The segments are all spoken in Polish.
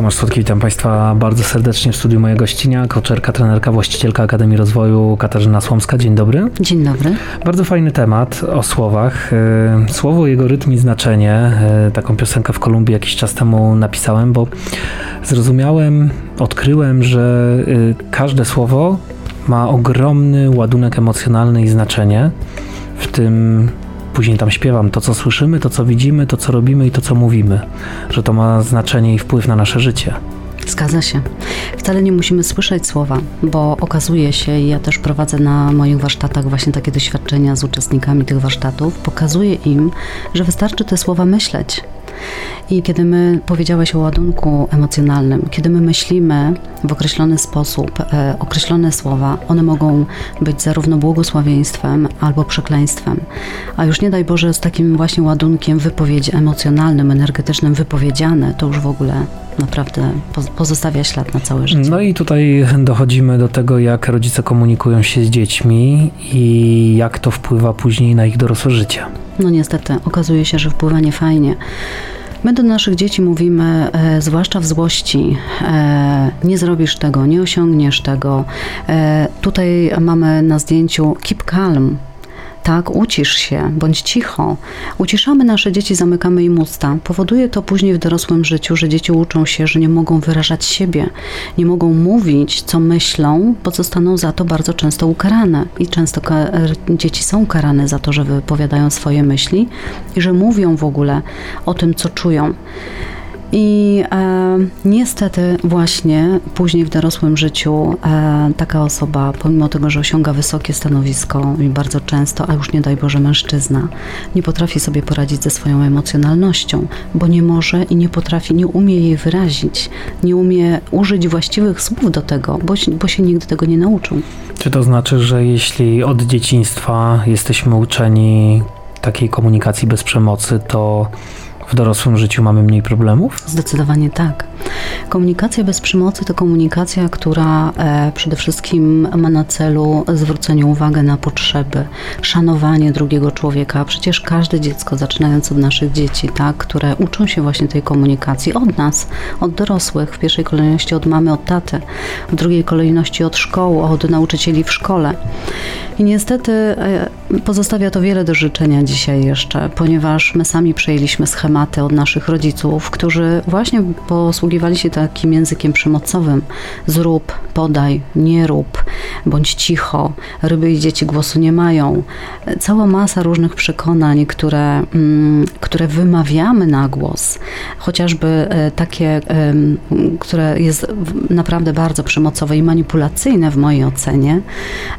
Tomasz Słodki, witam Państwa bardzo serdecznie w studiu mojego gościnia, koczerka, trenerka, właścicielka Akademii Rozwoju Katarzyna Słomska. Dzień dobry. Dzień dobry. Bardzo fajny temat o słowach. E, słowo, jego rytm i znaczenie. E, taką piosenkę w Kolumbii jakiś czas temu napisałem, bo zrozumiałem, odkryłem, że e, każde słowo ma ogromny ładunek emocjonalny i znaczenie. W tym później tam śpiewam to, co słyszymy, to, co widzimy, to, co robimy i to, co mówimy, że to ma znaczenie i wpływ na nasze życie. Zgadza się. Wcale nie musimy słyszeć słowa, bo okazuje się, i ja też prowadzę na moich warsztatach właśnie takie doświadczenia z uczestnikami tych warsztatów, pokazuję im, że wystarczy te słowa myśleć. I kiedy my powiedziałeś o ładunku emocjonalnym, kiedy my myślimy w określony sposób, e, określone słowa, one mogą być zarówno błogosławieństwem albo przekleństwem. A już nie daj Boże z takim właśnie ładunkiem wypowiedzi emocjonalnym, energetycznym wypowiedziane, to już w ogóle naprawdę pozostawia ślad na całe życie. No i tutaj dochodzimy do tego, jak rodzice komunikują się z dziećmi i jak to wpływa później na ich dorosłe życie. No niestety, okazuje się, że wpływa nie fajnie. My do naszych dzieci mówimy, e, zwłaszcza w złości, e, nie zrobisz tego, nie osiągniesz tego. E, tutaj mamy na zdjęciu keep calm, tak, ucisz się, bądź cicho. Uciszamy nasze dzieci, zamykamy im usta. Powoduje to później w dorosłym życiu, że dzieci uczą się, że nie mogą wyrażać siebie, nie mogą mówić, co myślą, bo zostaną za to bardzo często ukarane. I często dzieci są karane za to, że wypowiadają swoje myśli i że mówią w ogóle o tym, co czują. I e, niestety właśnie później w dorosłym życiu e, taka osoba, pomimo tego, że osiąga wysokie stanowisko i bardzo często, a już nie daj Boże mężczyzna, nie potrafi sobie poradzić ze swoją emocjonalnością, bo nie może i nie potrafi, nie umie jej wyrazić, nie umie użyć właściwych słów do tego, bo, bo się nigdy tego nie nauczył. Czy to znaczy, że jeśli od dzieciństwa jesteśmy uczeni takiej komunikacji bez przemocy, to w dorosłym życiu mamy mniej problemów? Zdecydowanie tak. Komunikacja bez przemocy to komunikacja, która e, przede wszystkim ma na celu zwrócenie uwagi na potrzeby, szanowanie drugiego człowieka. Przecież każde dziecko, zaczynając od naszych dzieci, tak, które uczą się właśnie tej komunikacji od nas, od dorosłych, w pierwszej kolejności od mamy, od taty, w drugiej kolejności od szkoły, od nauczycieli w szkole. I niestety e, pozostawia to wiele do życzenia dzisiaj jeszcze, ponieważ my sami przejęliśmy schematy od naszych rodziców, którzy właśnie posługiwali się takim językiem przemocowym. Zrób, podaj, nie rób, bądź cicho, ryby i dzieci głosu nie mają. Cała masa różnych przekonań, które, mm, które wymawiamy na głos, chociażby e, takie, które jest naprawdę bardzo przemocowe i manipulacyjne w mojej ocenie,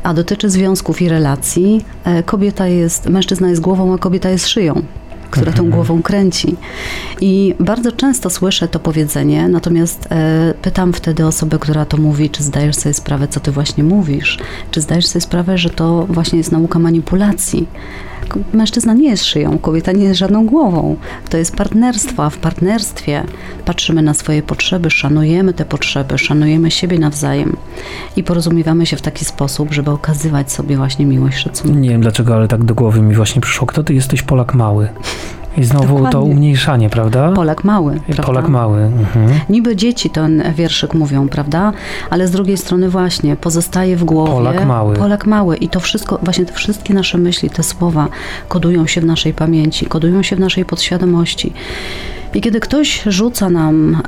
a dotyczy związków i relacji, e, kobieta jest, mężczyzna jest głową, a kobieta jest szyją która tą mhm. głową kręci. I bardzo często słyszę to powiedzenie, natomiast e, pytam wtedy osobę, która to mówi, czy zdajesz sobie sprawę, co ty właśnie mówisz? Czy zdajesz sobie sprawę, że to właśnie jest nauka manipulacji? Mężczyzna nie jest szyją, kobieta nie jest żadną głową. To jest partnerstwo, a w partnerstwie patrzymy na swoje potrzeby, szanujemy te potrzeby, szanujemy siebie nawzajem i porozumiewamy się w taki sposób, żeby okazywać sobie właśnie miłość, szacunek. Nie wiem dlaczego, ale tak do głowy mi właśnie przyszło, kto ty jesteś Polak mały? I znowu Dokładnie. to umniejszanie, prawda? Polak mały. Prawda? Polak mały. Mhm. Niby dzieci ten wierszyk mówią, prawda? Ale z drugiej strony właśnie pozostaje w głowie. Polak mały. Polak mały. I to wszystko, właśnie te wszystkie nasze myśli, te słowa kodują się w naszej pamięci, kodują się w naszej podświadomości. I kiedy ktoś rzuca nam,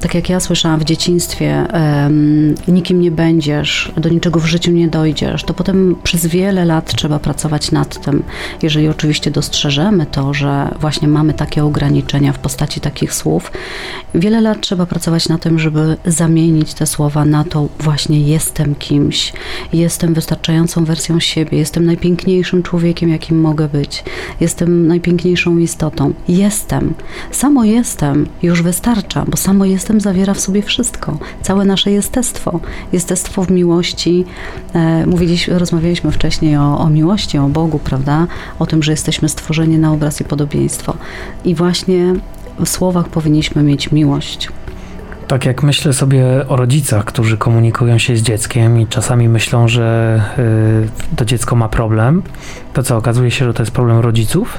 tak jak ja słyszałam w dzieciństwie, nikim nie będziesz, do niczego w życiu nie dojdziesz, to potem przez wiele lat trzeba pracować nad tym. Jeżeli oczywiście dostrzeżemy to, że właśnie mamy takie ograniczenia w postaci takich słów, wiele lat trzeba pracować na tym, żeby zamienić te słowa na to właśnie jestem kimś, jestem wystarczającą wersją siebie, jestem najpiękniejszym człowiekiem, jakim mogę być, jestem najpiękniejszą istotą. Jestem samo jestem już wystarcza, bo samo jestem zawiera w sobie wszystko, całe nasze jestestwo. Jestestwo w miłości. E, mówiliśmy, rozmawialiśmy wcześniej o, o miłości, o Bogu, prawda? O tym, że jesteśmy stworzeni na obraz i podobieństwo. I właśnie w słowach powinniśmy mieć miłość Tak jak myślę sobie o rodzicach, którzy komunikują się z dzieckiem i czasami myślą, że y, to dziecko ma problem, to co, okazuje się, że to jest problem rodziców?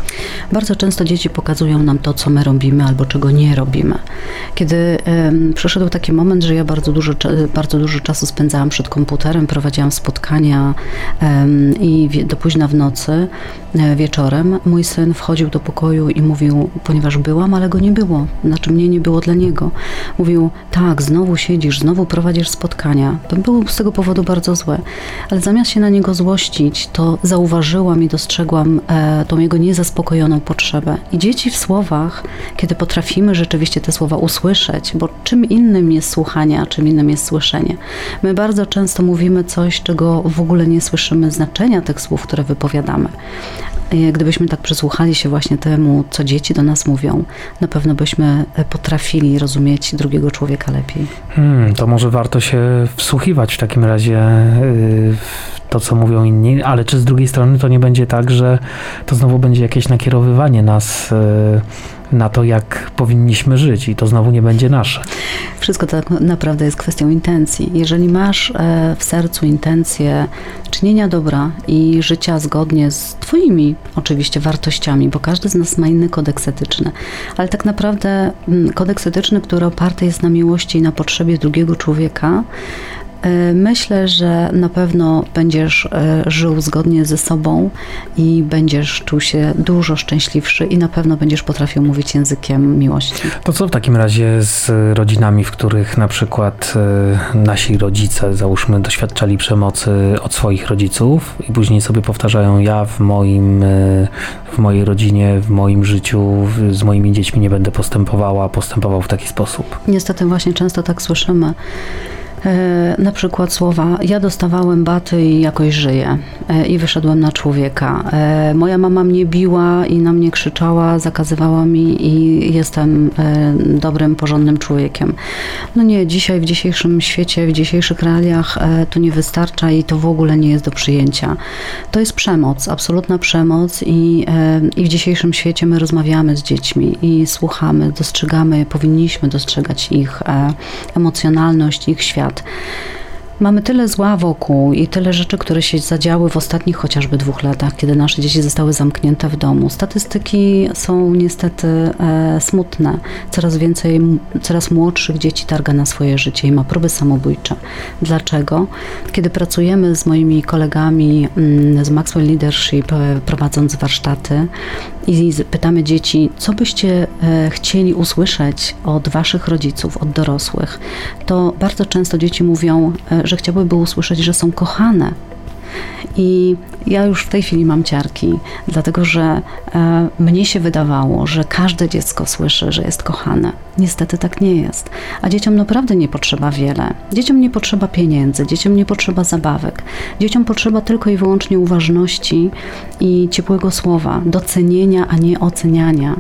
Bardzo często dzieci pokazują nam to, co my robimy albo czego nie robimy. Kiedy um, przyszedł taki moment, że ja bardzo dużo, bardzo dużo czasu spędzałam przed komputerem, prowadziłam spotkania um, i do późna w nocy, e, wieczorem, mój syn wchodził do pokoju i mówił, ponieważ byłam, ale go nie było, znaczy mnie nie było dla niego. Mówił, tak, znowu siedzisz, znowu prowadzisz spotkania. Było z tego powodu bardzo złe. Ale zamiast się na niego złościć, to zauważyłam i dostrzegłam e, tą jego niezaspokojoną potrzebę. I dzieci w słowach, kiedy potrafimy rzeczywiście te słowa usłyszeć, bo czym innym jest słuchanie, a czym innym jest słyszenie. My bardzo często mówimy coś, czego w ogóle nie słyszymy znaczenia tych słów, które wypowiadamy. E, gdybyśmy tak przysłuchali się właśnie temu, co dzieci do nas mówią, na pewno byśmy e, potrafili rozumieć drugiego człowieka lepiej. Hmm, to może warto się wsłuchiwać w takim razie y, w to, co mówią inni, ale czy z drugiej strony to nie będzie tak, że to znowu będzie jakieś nakierowywanie nas na to, jak powinniśmy żyć i to znowu nie będzie nasze. Wszystko tak naprawdę jest kwestią intencji. Jeżeli masz e, w sercu intencję czynienia dobra i życia zgodnie z Twoimi oczywiście wartościami, bo każdy z nas ma inny kodeks etyczny, ale tak naprawdę mm, kodeks etyczny, który oparty jest na miłości i na potrzebie drugiego człowieka, myślę, że na pewno będziesz e, żył zgodnie ze sobą i będziesz czuł się dużo szczęśliwszy i na pewno będziesz potrafił mówić językiem miłości. To co w takim razie z rodzinami, w których na przykład e, nasi rodzice, załóżmy, doświadczali przemocy od swoich rodziców i później sobie powtarzają, ja w moim, w mojej rodzinie, w moim życiu, z moimi dziećmi nie będę postępowała, postępował w taki sposób. Niestety właśnie często tak słyszymy. E, na przykład słowa ja dostawałem baty i jakoś żyję e, i wyszedłem na człowieka. E, moja mama mnie biła i na mnie krzyczała, zakazywała mi i jestem dobrym, porządnym człowiekiem. No nie, dzisiaj w dzisiejszym świecie, w dzisiejszych realiach to nie wystarcza i to w ogóle nie jest do przyjęcia. To jest przemoc, absolutna przemoc i, i w dzisiejszym świecie my rozmawiamy z dziećmi i słuchamy, dostrzegamy, powinniśmy dostrzegać ich emocjonalność, ich świat Mamy tyle zła wokół i tyle rzeczy, które się zadziały w ostatnich chociażby dwóch latach, kiedy nasze dzieci zostały zamknięte w domu. Statystyki są niestety e, smutne. Coraz więcej, coraz młodszych dzieci targa na swoje życie i ma próby samobójcze. Dlaczego? Kiedy pracujemy z moimi kolegami mm, z Maxwell Leadership, e, prowadząc warsztaty i pytamy dzieci, co byście e, chcieli usłyszeć od waszych rodziców, od dorosłych, to bardzo często dzieci mówią, e, że chciałyby usłyszeć, że są kochane. I ja już w tej chwili mam ciarki, dlatego że e, mnie się wydawało, że każde dziecko słyszy, że jest kochane. Niestety tak nie jest. A dzieciom naprawdę nie potrzeba wiele. Dzieciom nie potrzeba pieniędzy, dzieciom nie potrzeba zabawek. Dzieciom potrzeba tylko i wyłącznie uważności i ciepłego słowa, docenienia, a nie oceniania.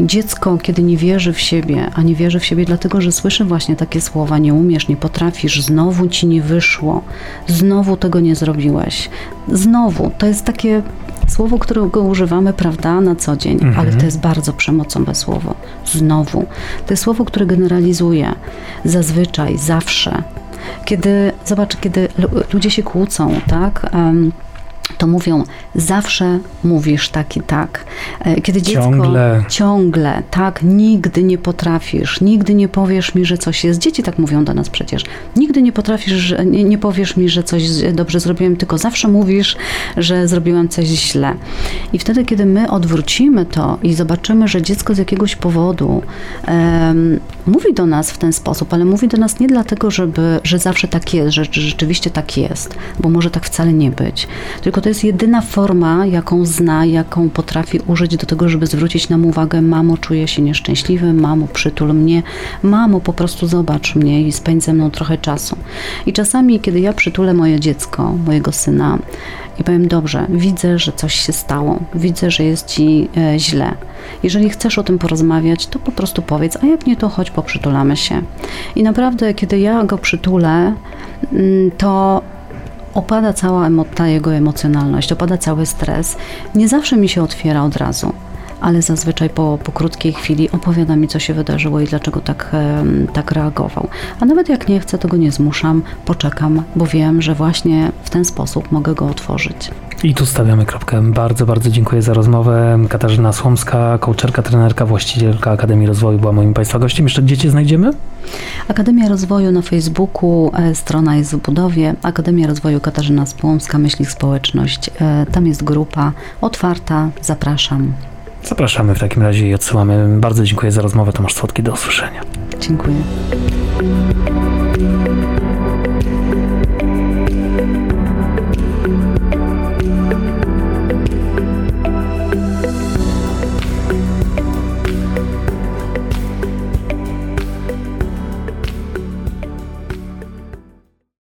Dziecko, kiedy nie wierzy w siebie, a nie wierzy w siebie dlatego, że słyszy właśnie takie słowa, nie umiesz, nie potrafisz, znowu ci nie wyszło, znowu tego nie zrobiłeś, znowu, to jest takie słowo, którego używamy, prawda, na co dzień, mhm. ale to jest bardzo przemocowe słowo. Znowu. To jest słowo, które generalizuje. Zazwyczaj, zawsze. Kiedy, zobacz, kiedy ludzie się kłócą, tak? Um, to mówią, zawsze mówisz tak i tak. E, kiedy dziecko ciągle. ciągle, tak, nigdy nie potrafisz, nigdy nie powiesz mi, że coś jest. Dzieci tak mówią do nas przecież. Nigdy nie potrafisz, nie, nie powiesz mi, że coś dobrze zrobiłem, tylko zawsze mówisz, że zrobiłem coś źle. I wtedy, kiedy my odwrócimy to i zobaczymy, że dziecko z jakiegoś powodu um, mówi do nas w ten sposób, ale mówi do nas nie dlatego, żeby, że zawsze tak jest, że, że rzeczywiście tak jest, bo może tak wcale nie być, tylko to jest jedyna forma, jaką zna, jaką potrafi użyć do tego, żeby zwrócić nam uwagę, mamo, czuję się nieszczęśliwy, mamo, przytul mnie, mamo, po prostu zobacz mnie i spędź ze mną trochę czasu. I czasami, kiedy ja przytulę moje dziecko, mojego syna i powiem, dobrze, widzę, że coś się stało, widzę, że jest ci e, źle. Jeżeli chcesz o tym porozmawiać, to po prostu powiedz, a jak nie, to chodź, poprzytulamy się. I naprawdę, kiedy ja go przytulę, mm, to opada cała ta jego emocjonalność, opada cały stres. Nie zawsze mi się otwiera od razu ale zazwyczaj po, po krótkiej chwili opowiada mi, co się wydarzyło i dlaczego tak, tak reagował. A nawet jak nie chcę, to go nie zmuszam, poczekam, bo wiem, że właśnie w ten sposób mogę go otworzyć. I tu stawiamy kropkę. Bardzo, bardzo dziękuję za rozmowę. Katarzyna Słomska, kołczerka, trenerka, właścicielka Akademii Rozwoju była moim Państwa gościem. Jeszcze gdzie Cię znajdziemy? Akademia Rozwoju na Facebooku, e, strona jest w budowie. Akademia Rozwoju Katarzyna Spłomska, Myśli Społeczność. E, tam jest grupa otwarta. Zapraszam. Zapraszamy w takim razie i odsyłamy. Bardzo dziękuję za rozmowę. Tomasz Słodki, do usłyszenia. Dziękuję.